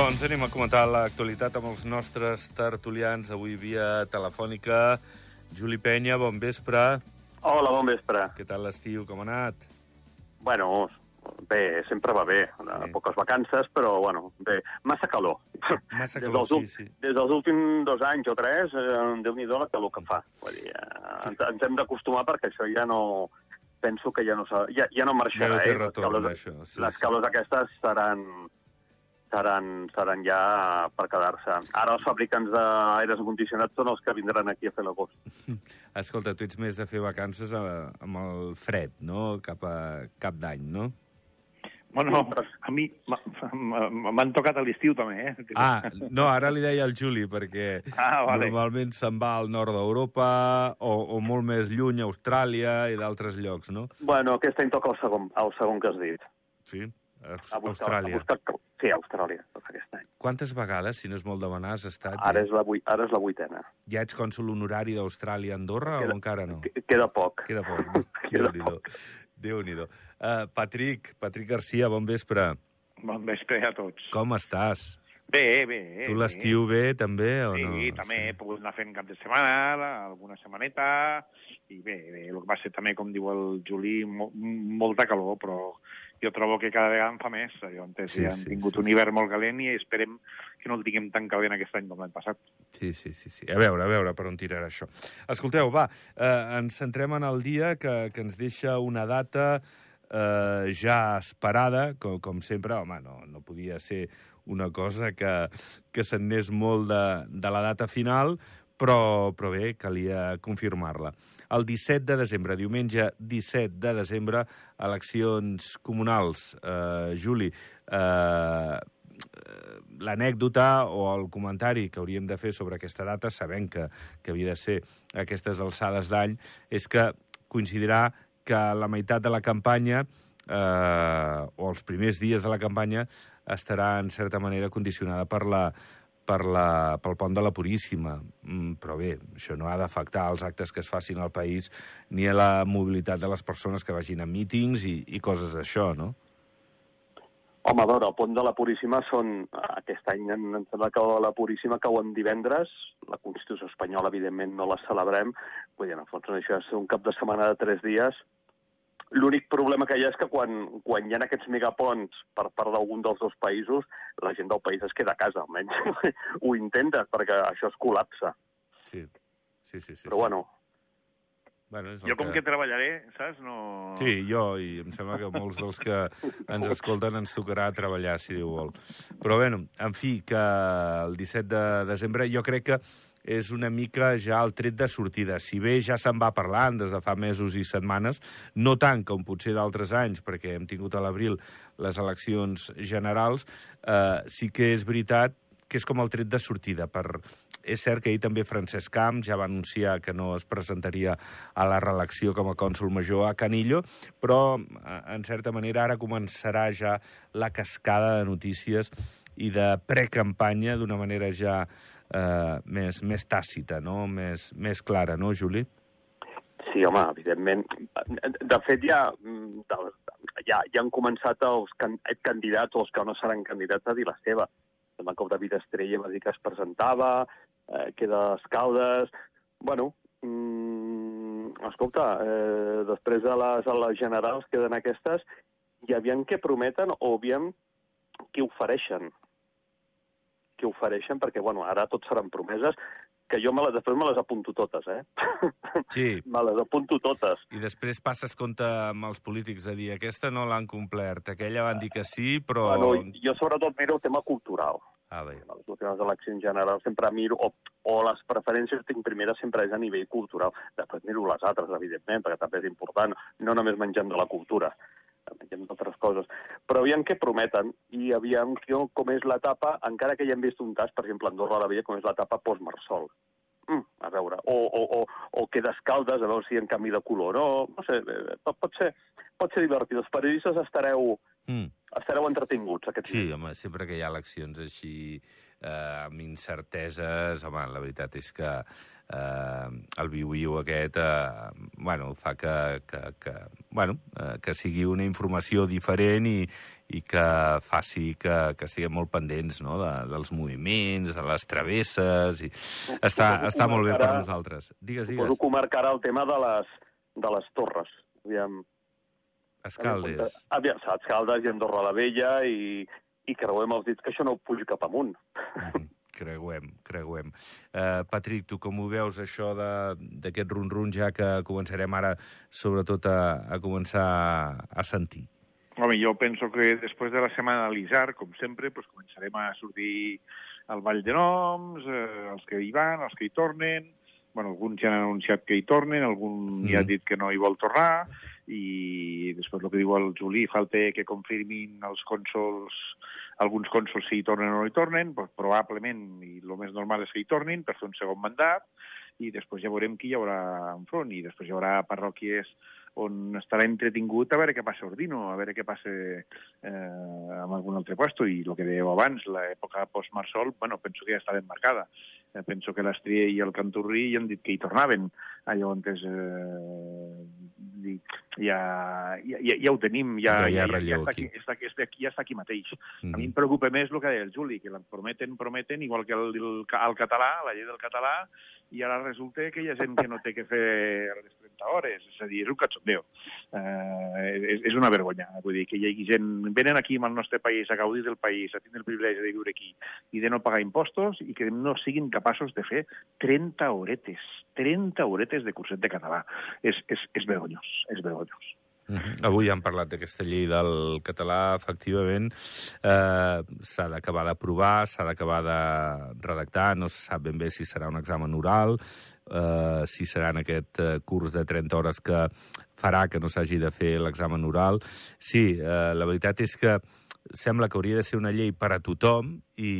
Doncs anem a comentar l'actualitat amb els nostres tertulians, avui via telefònica. Juli Penya, bon vespre. Hola, bon vespre. Què tal l'estiu, com ha anat? Bueno, bé, sempre va bé. Sí. Sí. Poques vacances, però, bueno, bé. Massa calor. Massa Des calor, dels, ul- sí, sí. Des dels últims dos anys o tres, eh, Déu-n'hi-do la calor que fa. Vull dir, eh, ens, ens hem d'acostumar perquè això ja no... Penso que ja no, ja, ja no marxarà, Ja no té eh? Les retorn, calors- això, sí, les sí. calors aquestes seran, seran, seran ja per quedar-se. Ara els fabricants d'aires condicionats són els que vindran aquí a fer l'agost. Escolta, tu ets més de fer vacances a, amb el fred, no? Cap a cap d'any, no? Bueno, a mi m'ha- m'ha- m'han tocat a l'estiu també, eh? Ah, no, ara li deia al Juli, perquè Ah, vale. normalment se'n va al nord d'Europa o, o molt més lluny, a Austràlia i d'altres llocs, no? Bueno, aquest any toca el segon, el segon que has dit. Sí, Aus A buscar, Austràlia. A buscar, sí, a Austràlia, aquest any. Quantes vegades, si no és molt demanar, has estat? Ara és la, ara és la vuitena. Ja ets cònsul honorari d'Austràlia a Andorra Queda- o encara no? Qu- Queda poc. Queda poc. no? Queda Déu-n'hi-do. Déu-n'hi-do. Uh, Patrick, Patrick Garcia, bon vespre. Bon vespre a tots. Com estàs? Bé, bé. tu l'estiu bé, també, o Sí, no? també he pogut anar fent cap de setmana, alguna setmaneta, i bé, bé, el que va ser també, com diu el Juli, mo molta calor, però jo trobo que cada vegada en fa més. Jo entenc Sí, que han sí, tingut sí, un hivern molt calent i esperem que no el tinguem tan calent aquest any com l'any passat. Sí, sí, sí, sí. A veure, a veure per on tirarà això. Escolteu, va, eh, ens centrem en el dia que, que ens deixa una data eh, ja esperada, com, com sempre, home, no, no podia ser una cosa que, que se'n anés molt de, de la data final, però, però bé, calia confirmar-la. El 17 de desembre, diumenge 17 de desembre, eleccions comunals. Eh, Juli, eh, l'anècdota o el comentari que hauríem de fer sobre aquesta data, sabent que, que havia de ser aquestes alçades d'any, és que coincidirà que la meitat de la campanya eh, o els primers dies de la campanya estarà, en certa manera, condicionada per la, per la, pel pont de la Puríssima. Mm, però bé, això no ha d'afectar els actes que es facin al país ni a la mobilitat de les persones que vagin a mítings i, i coses d'això, no? Home, a veure, el pont de la Puríssima són... Aquest any em sembla que la Puríssima cau en divendres. La Constitució espanyola, evidentment, no la celebrem. Vull dir, en el fons, això és un cap de setmana de tres dies. L'únic problema que hi ha és que quan, quan hi ha aquests megaponts per part d'algun dels dos països, la gent del país es queda a casa, almenys ho intenta, perquè això es col·lapsa. Sí, sí, sí. sí Però sí. bueno, Bueno, és Jo com que treballaré, saps? No... Sí, jo, i em sembla que molts dels que ens escolten ens tocarà treballar, si Déu vol. Però, bueno, en fi, que el 17 de desembre jo crec que és una mica ja el tret de sortida. Si bé ja se'n va parlant des de fa mesos i setmanes, no tant com potser d'altres anys, perquè hem tingut a l'abril les eleccions generals, eh, sí que és veritat que és com el tret de sortida. Per... És cert que ahir també Francesc Camp ja va anunciar que no es presentaria a la reelecció com a cònsul major a Canillo, però, eh, en certa manera, ara començarà ja la cascada de notícies i de precampanya d'una manera ja eh, més, més tàcita, no? més, més clara, no, Juli? Sí, home, evidentment. De fet, ja, mm, de- ja, ja han començat els can candidats o els que no seran candidats a dir la seva. Demà que el David Estrella va dir que es presentava, eh, queda Escaldes... Bueno, mm, escolta, eh, després de les, de les generals queden aquestes i aviam què prometen o aviam què ofereixen. Què ofereixen, perquè, bueno, ara tot seran promeses, que jo me les, després me les apunto totes, eh? Sí. me les apunto totes. I després passes compte amb els polítics de dir aquesta no l'han complert, aquella van dir que sí, però... Bueno, jo sobretot miro el tema cultural. Ah, bé. A les últimes eleccions generals sempre miro, o, o les preferències que tinc primeres sempre és a nivell cultural. Després miro les altres, evidentment, perquè també és important. No només mengem de la cultura, mengem d'altres coses. Però aviam què prometen i aviam que- com és l'etapa, encara que ja hem vist un tas, per exemple, a Andorra la Vella, com és l'etapa post-Marsol. Mm, a veure, o, o, o, o que descaldes, a veure si hi ha canvi de color no. No sé, pot, pot, ser, pot ser divertit. Els periodistes estareu, Mm. estareu entretinguts aquest Sí, home, sempre que hi ha eleccions així eh, amb incerteses, home, la veritat és que eh, el viu-viu aquest eh, bueno, fa que, que, que, bueno, eh, que sigui una informació diferent i, i que faci que, que estiguem molt pendents no? de, dels moviments, de les travesses... I... Està, està molt bé per nosaltres. Digues, digues. Suposo que marcarà el tema de les, de les torres. Aviam, Escaldes. Aviam, Escaldes i Andorra la Vella i, i creuem els dits que això no pugi cap amunt. Mm. Creuem, creuem. Uh, Patrick, tu com ho veus, això d'aquest run-run, ja que començarem ara, sobretot, a, a començar a sentir? Home, jo penso que després de la setmana de l'Isar, com sempre, pues, començarem a sortir al Vall de Noms, eh, els que hi van, els que hi tornen, bueno, alguns ja han anunciat que hi tornen, algun mm. ja ha dit que no hi vol tornar, i després el que diu el Juli, falta que confirmin els cònsols, alguns cònsols si hi tornen o no hi tornen, doncs probablement, i el més normal és que hi tornin per fer un segon mandat, i després ja veurem qui hi haurà enfront, i després hi haurà parròquies on estarà entretingut a veure què passa a Ordino, a veure què passa eh, amb algun altre puesto, i el que dèieu abans, l'època post-Marsol, bueno, penso que ja està ben marcada. Eh, penso que l'Estria i el Canturri ja han dit que hi tornaven, allò on és... Eh, ja, ja, ja, ja ho tenim, ja, ja, ja, ja, ja, està, aquí, està, està, aquí, ja està aquí mateix. Mm -hmm. A mi em preocupa més el que deia el Juli, que prometen, prometen, igual que el, el, el català, la llei del català, i ara resulta que hi ha gent que no té que fer les 30 hores, és a dir, és un cachondeo. Eh, és, és una vergonya, vull dir, que hi hagi gent... Venen aquí al nostre país a gaudir del país, a tindre el privilegi de viure aquí i de no pagar impostos i que no siguin capaços de fer 30 horetes, 30 horetes de curset de català. És, és, és vergonyós, és vergonyós. -huh. Avui han parlat d'aquesta llei del català, efectivament. Eh, s'ha d'acabar d'aprovar, s'ha d'acabar de redactar, no se sap ben bé si serà un examen oral, eh, si serà en aquest eh, curs de 30 hores que farà que no s'hagi de fer l'examen oral. Sí, eh, la veritat és que sembla que hauria de ser una llei per a tothom i,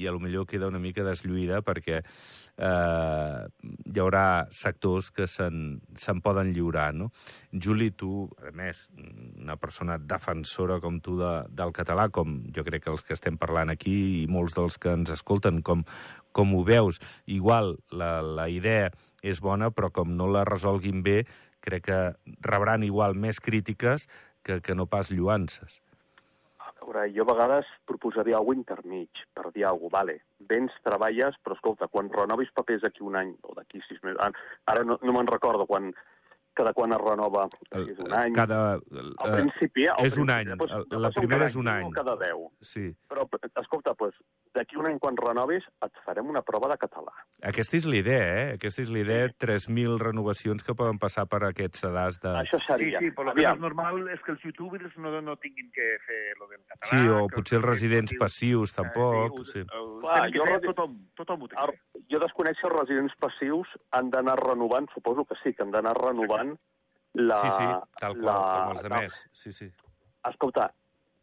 i a lo millor queda una mica deslluïda perquè eh, hi haurà sectors que se'n se poden lliurar, no? Juli, tu, a més, una persona defensora com tu de, del català, com jo crec que els que estem parlant aquí i molts dels que ens escolten, com, com ho veus? Igual la, la idea és bona, però com no la resolguin bé, crec que rebran igual més crítiques que, que no pas lluances veure, jo a vegades proposaria alguna intermig, per dir alguna cosa, vale, vens, treballes, però escolta, quan renovis papers d'aquí un any, o d'aquí sis mesos, ara no, no me'n recordo quan, cada quan es renova, és un any... Cada, al principi... Al és un any, després, la primera és un any. Cada deu. Sí. Però, escolta, doncs, d'aquí un any quan renovis et farem una prova de català. Aquesta és l'idea, eh? Aquesta és l'idea, 3.000 renovacions que poden passar per aquests sedars de... Això seria. Sí, sí, però el que és normal és que els youtubers no, no tinguin que fer lo del català. Sí, o potser els residents passius, tampoc. Eh, sí. Clar, jo, tothom, tothom ho té. Jo desconec si els residents passius han d'anar renovant, suposo que sí, que han d'anar renovant la... Sí, sí, tal qual, la, com els demés. Sí, sí. Escolta,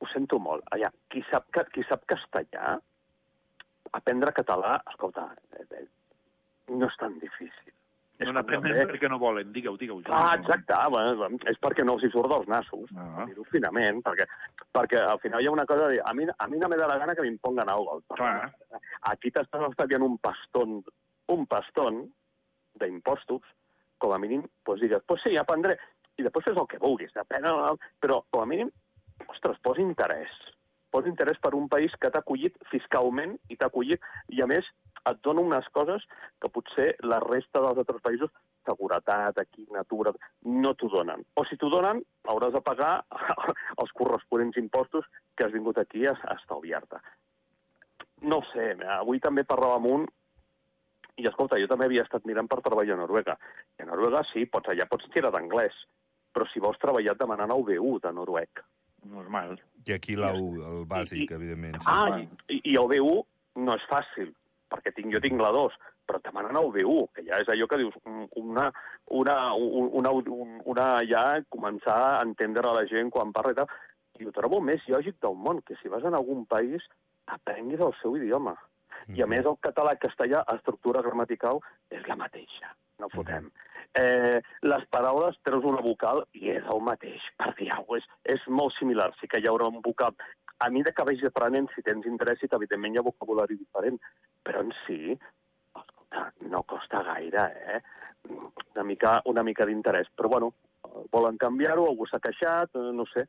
ho sento molt. Allà, qui sap, qui sap castellà, aprendre català, escolta, eh, eh, no és tan difícil. No n'aprenen perquè no volen, digueu, digueu. Ah, exacte, bueno, és perquè no els hi surt dels nassos, ah. dir-ho finament, perquè, perquè al final hi ha una cosa de dir, a mi, a mi no me da la gana que m'impongan algo. Clar. Aquí t'estàs estalviant un pastón, un pastón d'impostos, com a mínim, pues digues, pues sí, aprendré, i després fes el que vulguis, depèn, però com a mínim, ostres, posa interès. Posa interès per un país que t'ha acollit fiscalment i t'ha acollit, i a més et dona unes coses que potser la resta dels altres països, seguretat, aquí, natura, no t'ho donen. O si t'ho donen, hauràs de pagar els corresponents impostos que has vingut aquí a, a estalviar-te. No sé, avui també parlàvem un i escolta, jo també havia estat mirant per treballar a Noruega. I a Noruega sí, pots, allà pots tirar d'anglès, però si vols treballar et demanen el B1 de noruec. Normal. I aquí la U, el bàsic, I, evidentment. Sí. Ah, i, i el B1 no és fàcil, perquè tinc, jo tinc la 2, però et demanen el B1, que ja és allò que dius, una, una, una, una, una ja començar a entendre la gent quan parla i tal. I ho trobo més lògic del món, que si vas en algun país aprenguis el seu idioma. Mm. I a més el català i castellà, estructura gramatical, és la mateixa, no fotem. Mm. Eh, les paraules treus una vocal i és el mateix, per cosa. És, és molt similar, sí que hi haurà un vocal. A mesura que vagis aprenent, si tens interès, i evidentment hi ha vocabulari diferent, però en si, escolta, no costa gaire, eh? Una mica, una mica d'interès. Però, bueno, volen canviar-ho, algú s'ha queixat, eh, no sé,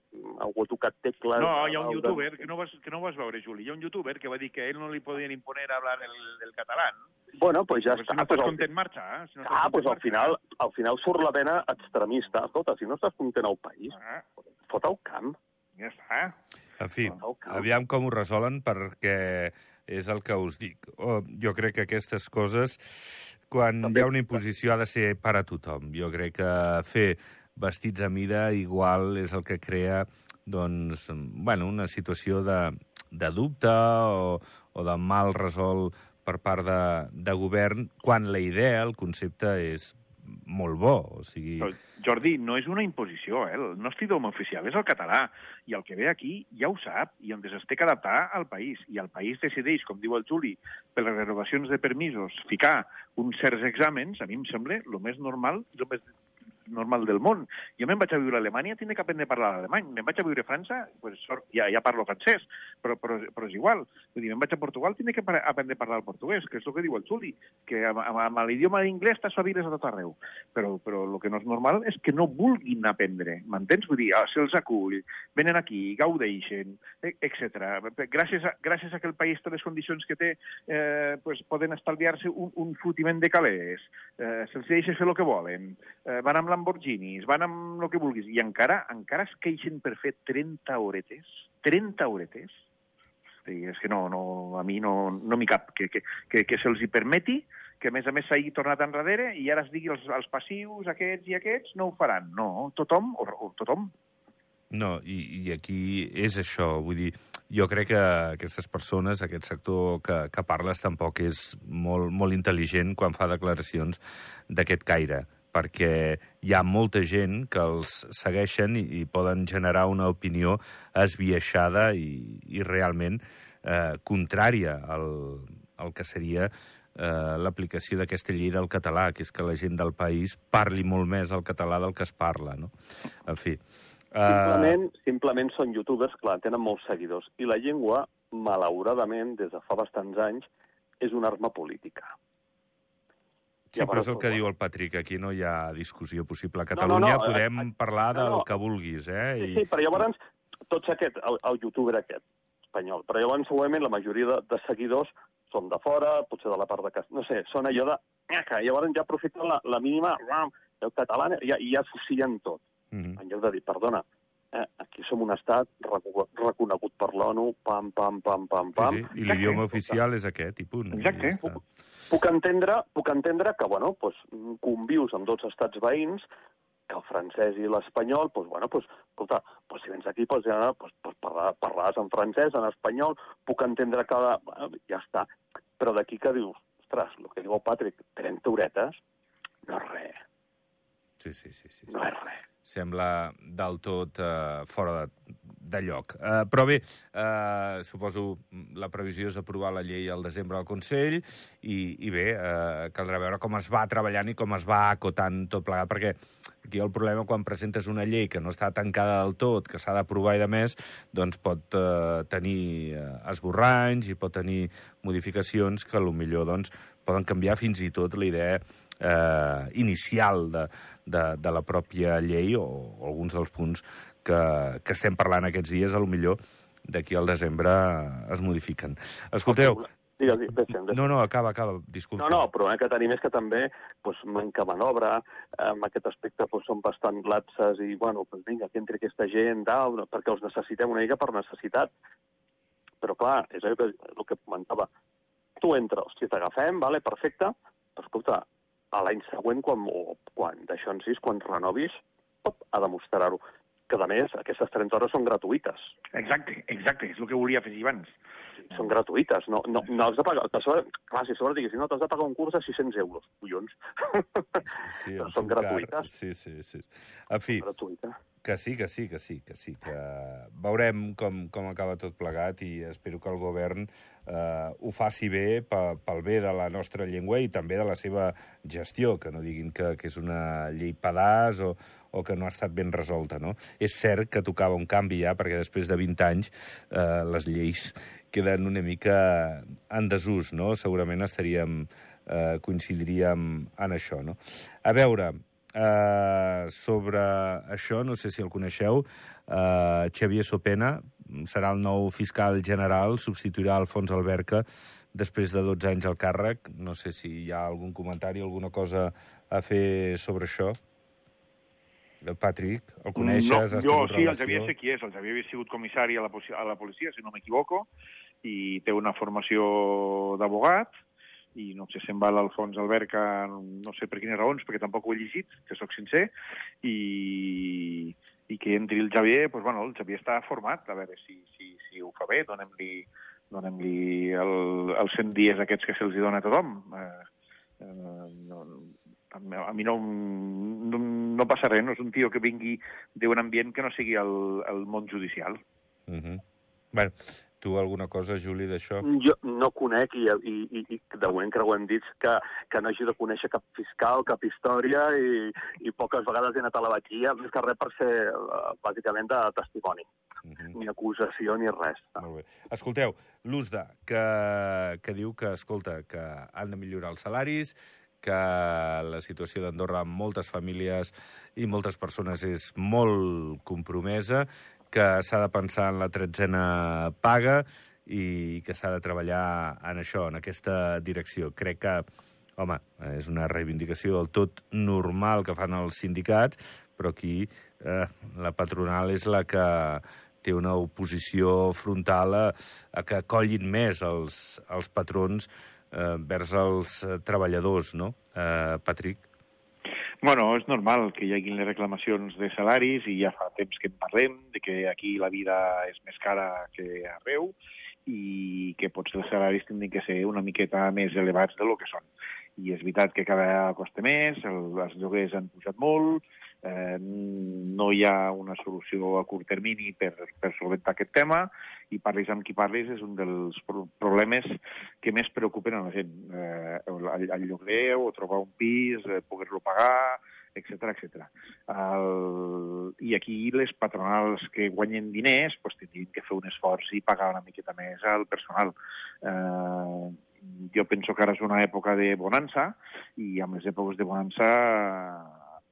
algú ha tocat tecles... No, hi ha un youtuber, que no, vas, que no vas veure, Juli, hi ha un youtuber que va dir que a ell no li podien imponer hablar el, el català. Bueno, pues ja Però està. si no pues estàs al- content, marxa. Eh? Si no estàs Ah, content, pues al final, al final surt la vena extremista. Escolta, si no estàs content al país, Ah, fot al camp. ja està. En fi, aviam com ho resolen, perquè és el que us dic. Oh, jo crec que aquestes coses, quan També- hi ha una imposició, ha de ser per a tothom. Jo crec que fer vestits a mida igual és el que crea doncs, bueno, una situació de, de dubte o, o de mal resolt per part de, de govern, quan la idea, el concepte, és molt bo. O sigui, Però, Jordi, no és una imposició, eh? El nostre idioma oficial és el català, i el que ve aquí ja ho sap, i on es té que adaptar al país. I el país decideix, com diu el Juli, per les renovacions de permisos, ficar uns certs exàmens, a mi em sembla el més normal, el més normal del món. Jo me'n vaig a viure a Alemanya, tinc que aprendre a parlar alemany. Me'n vaig a viure a França, pues, sort, ja, ja parlo francès, però, però, però és igual. Vull dir, me'n vaig a Portugal, tinc que aprendre a parlar el portuguès, que és el que diu el Juli, que amb, amb, l'idioma d'inglès t'espaviles a tot arreu. Però, però el que no és normal és que no vulguin aprendre, m'entens? Vull dir, ah, se'ls acull, venen aquí, gaudeixen, etc. Gràcies a, gràcies a que el país té les condicions que té, eh, pues, poden estalviar-se un, un fotiment de calés, eh, se'ls deixa fer el que volen, eh, van amb Lamborghinis, van amb el que vulguis, i encara encara es queixen per fer 30 horetes, 30 horetes, Sí, és que no, no, a mi no, no m'hi cap que, que, que, que se'ls hi permeti, que a més a més s'hagi tornat enrere i ara es digui els, els passius, aquests i aquests, no ho faran. No, tothom, o, o tothom. No, i, i aquí és això, vull dir, jo crec que aquestes persones, aquest sector que, que parles, tampoc és molt, molt intel·ligent quan fa declaracions d'aquest caire, perquè hi ha molta gent que els segueixen i, i poden generar una opinió esbiaixada i, i realment eh, contrària al, al que seria eh, l'aplicació d'aquesta llei del català, que és que la gent del país parli molt més el català del que es parla, no? En fi... Simplement, simplement són youtubers, clar, tenen molts seguidors. I la llengua, malauradament, des de fa bastants anys, és una arma política. Sí, però és el que diu el Patrick, aquí no hi ha discussió possible. A no, Catalunya no, podem eh, parlar no, del no. que vulguis, eh? Sí, I... sí, però llavors, tots aquest, el, el youtuber aquest, espanyol, però llavors segurament la majoria de, de seguidors són de fora, potser de la part de casa, no sé, són allò de... Llavors ja aprofiten la, la mínima, el català, i ja, i ja tot. Mhm. En lloc de dir, perdona, eh, aquí som un estat reco- reconegut per l'ONU, pam, pam, pam, pam, pam. Sí, sí. I l'idioma oficial és aquest, i punt. Exacte. I ja està. Puc entendre, puc entendre que, bueno, doncs, convius amb dos estats veïns, que el francès i l'espanyol, doncs, bueno, doncs, escolta, doncs, si vens aquí, doncs, ja, doncs, doncs parlar, parlaràs en francès, en espanyol, puc entendre que, bueno, ja està. Però d'aquí que dius, ostres, el que diu el Patrick, 30 horetes, no és res, Sí, sí, sí, sí. no és res. Sembla del tot eh, fora de, de lloc. Eh, però bé, eh, suposo la previsió és aprovar la llei al desembre al Consell i, i bé, eh, caldrà veure com es va treballant i com es va acotant tot plegat, perquè aquí el problema quan presentes una llei que no està tancada del tot, que s'ha d'aprovar i de més, doncs pot eh, tenir eh, esborranys i pot tenir modificacions que millor doncs, poden canviar fins i tot la idea eh, inicial de, de, de la pròpia llei o, o alguns dels punts que, que estem parlant aquests dies, a lo millor d'aquí al desembre es modifiquen. Escolteu... Digues. No, no, acaba, acaba, disculpa. No, no, el que tenim és que també doncs, manca manobra, en aquest aspecte doncs, són bastant lapses i, bueno, doncs vinga, que entri aquesta gent, tal, perquè els necessitem una mica per necessitat. Però, clar, és el que, el que comentava. Tu entres, si t'agafem, vale, perfecte, però, escolta, a l'any següent, quan, o quan en sis, quan renovis, op, ha de mostrar-ho. Que, a més, aquestes 30 hores són gratuïtes. Exacte, exacte, és el que volia afegir abans. Són gratuïtes, no, no, no has de pagar... A sobre, clar, si a sobre diguessin, no, t'has de pagar un curs de 600 euros, collons. Sí, em són car. gratuïtes. Sí, sí, sí. En fi, Gratuïta. que sí, que sí, que sí, que sí, que veurem com, com acaba tot plegat i espero que el govern eh, ho faci bé pe- pel bé de la nostra llengua i també de la seva gestió, que no diguin que, que és una llei pedaç o, o que no ha estat ben resolta, no? És cert que tocava un canvi ja, perquè després de 20 anys eh, les lleis queden una mica en desús, no? Segurament estaríem, eh, coincidiríem en això, no? A veure, eh, sobre això, no sé si el coneixeu, eh, Xavier Sopena serà el nou fiscal general, substituirà Alfons Alberca després de 12 anys al càrrec. No sé si hi ha algun comentari, alguna cosa a fer sobre això. Patrick, el coneixes? No, jo sí, el relació? Xavier sé qui és. El Xavier havia sigut comissari a la, a la policia, si no m'equivoco, i té una formació d'abogat, i no sé, se'n va l'Alfons Alberca, no sé per quines raons, perquè tampoc ho he llegit, que sóc sincer, i, i que entri el Xavier, doncs, bueno, el Xavier està format, a veure si, si, si ho fa bé, donem-li donem-li el, els 100 dies aquests que se'ls dona a tothom. Eh, eh, no, a mi- no, no, no passa res, no és un tio que vingui d'un ambient que no sigui el, el món judicial. Uh -huh. bueno, tu alguna cosa, Juli, d'això? Jo no conec, i, i, i, i de moment que ho hem dit, que, que no hagi de conèixer cap fiscal, cap història, i, i poques vegades he anat a la vaquilla, més que res per ser, eh, bàsicament, de testimoni. Uh -huh. Ni acusació ni res. Molt bé. Escolteu, l'USDA, que, que diu que, escolta, que han de millorar els salaris, que la situació d'Andorra amb moltes famílies i moltes persones és molt compromesa, que s'ha de pensar en la tretzena paga i que s'ha de treballar en això, en aquesta direcció. Crec que, home, és una reivindicació del tot normal que fan els sindicats, però aquí eh, la patronal és la que té una oposició frontal a, a que collin més els, els patrons eh, vers els treballadors, no, eh, Patrick? Bueno, és normal que hi hagi les reclamacions de salaris i ja fa temps que en parlem, de que aquí la vida és més cara que arreu i que potser els salaris tindran que ser una miqueta més elevats de lo que són. I és veritat que cada vegada costa més, el, els lloguers han pujat molt, eh, no hi ha una solució a curt termini per, per solventar aquest tema, i parlis amb qui parlis és un dels pro problemes que més preocupen a la gent. Eh, el, el lloguer o trobar un pis, eh, poder-lo pagar, etc etc. El... I aquí les patronals que guanyen diners pues, tindrien que fer un esforç i pagar una miqueta més al personal. Eh, jo penso que ara és una època de bonança i amb les èpoques de bonança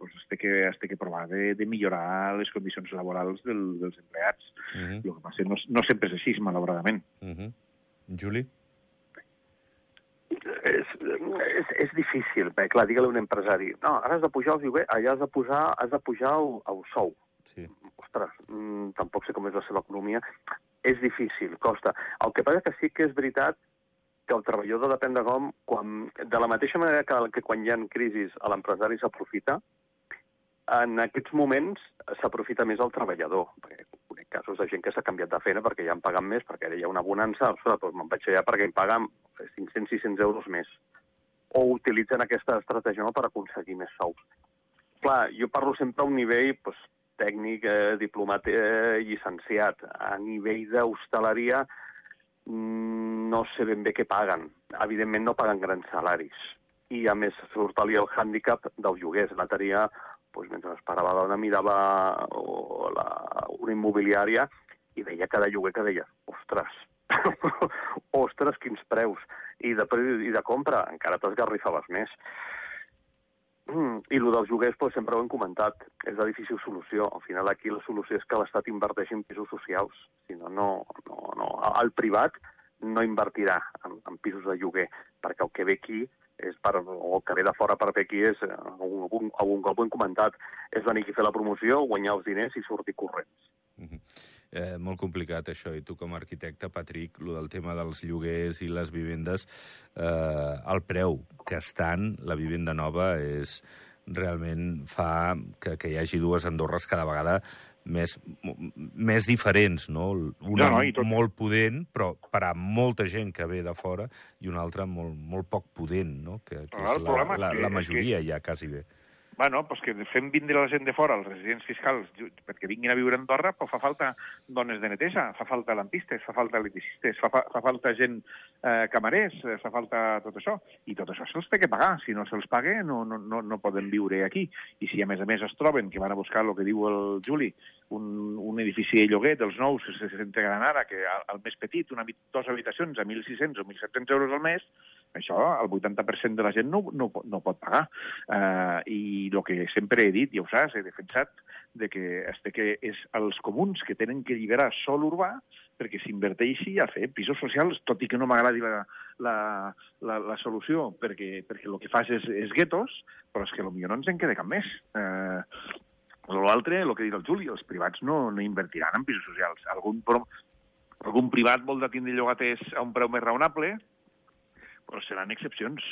pues, es té que, es té que provar de, de millorar les condicions laborals del, dels empleats. Uh -huh. El que passa no, no sempre és així, malauradament. Uh -huh. Juli? És, és, és difícil, bé, clar, digue-li a un empresari, no, ara has de pujar el lloguer, allà has de posar, has de pujar el, el sou. Sí. Ostres, mm, tampoc sé com és la seva economia. És difícil, costa. El que passa que sí que és veritat que el treballador depèn de com, quan, de la mateixa manera que, que quan hi ha crisis l'empresari s'aprofita, en aquests moments s'aprofita més el treballador, conec casos de gent que s'ha canviat de feina perquè ja em paguen més, perquè ara hi ha una bonança, ostres, doncs me'n vaig allà perquè em paguen 500-600 euros més. O utilitzen aquesta estratègia no, per aconseguir més sous. Clar, jo parlo sempre a un nivell doncs, tècnic, eh, diplomat, eh, llicenciat. A nivell d'hostaleria mm, no sé ben bé què paguen. Evidentment no paguen grans salaris. I a més surt-li el hàndicap del lloguer. L'altre dia, doncs, mentre esperava la dona, mirava o la, una immobiliària i veia cada lloguer que deia, ostres, ostres, quins preus. I de, i de compra encara t'esgarrifaves més. Mm, I el dels lloguers doncs, sempre ho hem comentat, és de difícil solució. Al final aquí la solució és que l'Estat inverteixi en pisos socials. Si no, no, no, no. El privat no invertirà en, en pisos de lloguer, perquè el que ve aquí és per, o que ve de fora per fer aquí és, eh, algun, algun, algun cop ho hem comentat, és venir aquí a fer la promoció, guanyar els diners i sortir corrents. Uh -huh. eh, molt complicat això, i tu com a arquitecte, Patrick, lo del tema dels lloguers i les vivendes, eh, el preu que estan, la vivenda nova, és realment fa que, que hi hagi dues Andorres cada vegada més, més diferents, no? Una No, no, tot- molt pudent, però per a molta gent que ve de fora, i una altra molt, molt poc pudent, no? Que, que és la, la, la és que- majoria ja, quasi bé. Bueno, pues que fem vindre la gent de fora, els residents fiscals, perquè vinguin a viure a Andorra, però fa falta dones de neteja, fa falta lampistes, fa falta electricistes, fa, fa, fa falta gent eh, camarers, eh, fa falta tot això. I tot això se'ls té que pagar. Si no se'ls paga, no, no, no, no poden viure aquí. I si a més a més es troben, que van a buscar el que diu el Juli, un, un edifici de lloguer dels nous que se- s'entregaran ara, que al, al més petit, una, dos habitacions a 1.600 o 1.700 euros al mes, això el 80% de la gent no, no, no pot pagar. Uh, I el que sempre he dit, ja ho saps, he defensat, de que, este que és els comuns que tenen que alliberar sol urbà perquè s'inverteixi a fer pisos socials, tot i que no m'agradi la, la, la, la solució, perquè, perquè el que fas és, és guetos, però és que potser no ens en queda cap més. Eh, L'altre, el que diu el Juli, els privats no, no invertiran en pisos socials. Algun, pro- algun privat vol de tindre llogaters a un preu més raonable, però seran excepcions.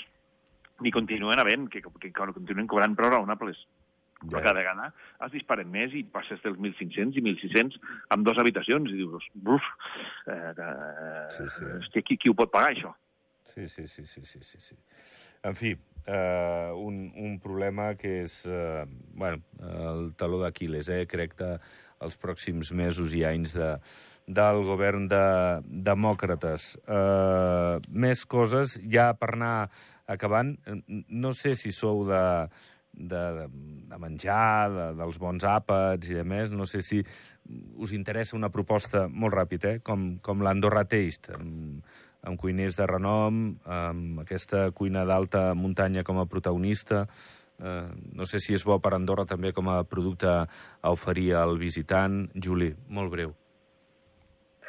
Ni continuen havent, que, que, que continuen cobrant prou raonables. Ja. Però cada vegada es disparen més i passes dels 1.500 i 1.600 amb dues habitacions i dius, buf, eh, eh, Sí, sí. Hòstia, qui, qui ho pot pagar, això? Sí, sí, sí, sí, sí, sí. sí. En fi, eh, un, un problema que és, eh, bueno, el taló d'Aquiles, eh? crec que els pròxims mesos i anys de, del govern de demòcrates. Eh, més coses, ja per anar acabant, no sé si sou de, de, de menjar, de, dels bons àpats i de més. No sé si us interessa una proposta molt ràpid, eh? com, com l'Andorra Taste, amb, amb cuiners de renom, amb aquesta cuina d'alta muntanya com a protagonista. Eh, no sé si és bo per Andorra també com a producte a oferir al visitant. Juli, molt breu.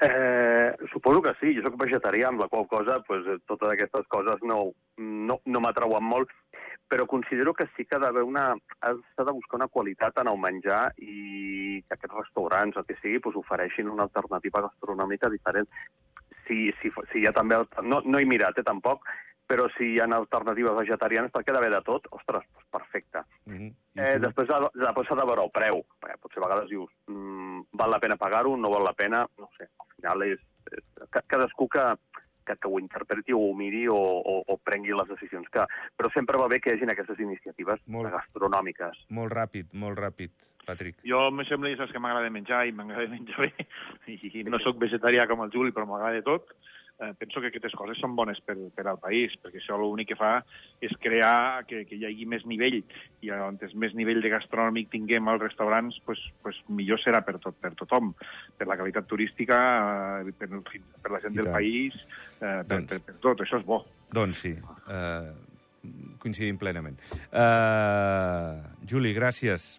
Eh, suposo que sí, jo sóc vegetarià, amb la qual cosa pues, totes aquestes coses no, no, no m'atrauen molt, però considero que sí que ha d'haver una... s'ha de buscar una qualitat en el menjar i que aquests restaurants, el que sigui, pues, ofereixin una alternativa gastronòmica diferent. Si, si, si ha també... No, no he mirat, eh, tampoc, però si hi ha alternatives vegetarianes, perquè ha d'haver de tot, ostres, pues, perfecte. Mm -hmm. Eh, després ha, després s'ha de veure el preu, perquè potser a vegades dius mm, val la pena pagar-ho, no val la pena, no sé, al final és, és ca- cadascú que, que, que ho interpreti o ho miri o, o, o prengui les decisions que... Però sempre va bé que hi hagin aquestes iniciatives Molt. gastronòmiques. Molt ràpid, molt ràpid, Patrick. Jo me sembla que saps que m'agrada menjar i m'agrada menjar bé. I no sóc vegetarià com el Juli, però m'agrada tot. Eh, penso que aquestes coses són bones per, per al país, perquè això l'únic que fa és crear que, que hi hagi més nivell. I on més nivell de gastronòmic tinguem als restaurants, pues, pues millor serà per, tot, per tothom. Per la qualitat turística, eh, per, per la gent del país, eh, per, Doncs. per, per tot. Això és bo. Doncs sí, eh, coincidim plenament. Eh, Juli, gràcies.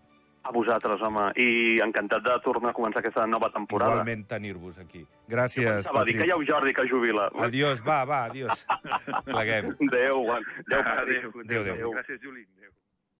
A vosaltres, home, i encantat de tornar a començar aquesta nova temporada. Igualment tenir-vos aquí. Gràcies, Va dir que hi ha un Jordi que jubila. Adiós, va, va, adiós. Pleguem. Adéu, Juan. Adéu, adéu. Gràcies, Juli. Adéu.